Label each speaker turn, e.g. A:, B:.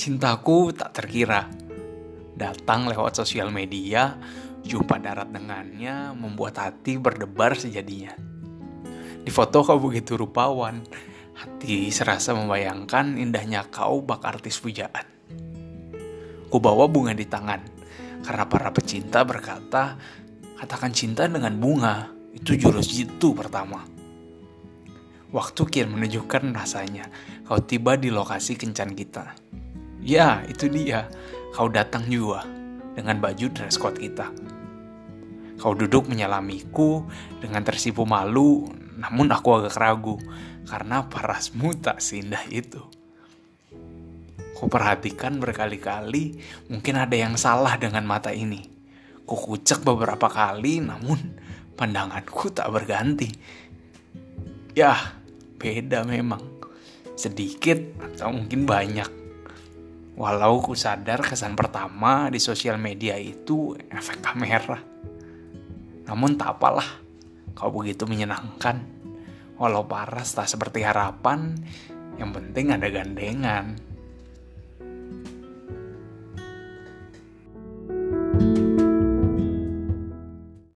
A: Cintaku tak terkira. Datang lewat sosial media, jumpa darat dengannya, membuat hati berdebar sejadinya. Di foto kau begitu rupawan, hati serasa membayangkan indahnya kau bak artis pujaan. Ku bawa bunga di tangan, karena para pecinta berkata, katakan cinta dengan bunga, itu jurus jitu pertama. Waktu kian menunjukkan rasanya, kau tiba di lokasi kencan kita. Ya, itu dia. Kau datang juga dengan baju dress code kita. Kau duduk menyalamiku dengan tersipu malu, namun aku agak ragu karena parasmu tak seindah itu. Ku perhatikan berkali-kali, mungkin ada yang salah dengan mata ini. Ku kucek beberapa kali, namun pandanganku tak berganti. Ya, beda memang. Sedikit atau mungkin banyak. Walau ku sadar kesan pertama di sosial media itu efek kamera. Namun tak apalah, kau begitu menyenangkan. Walau paras tak seperti harapan, yang penting ada gandengan.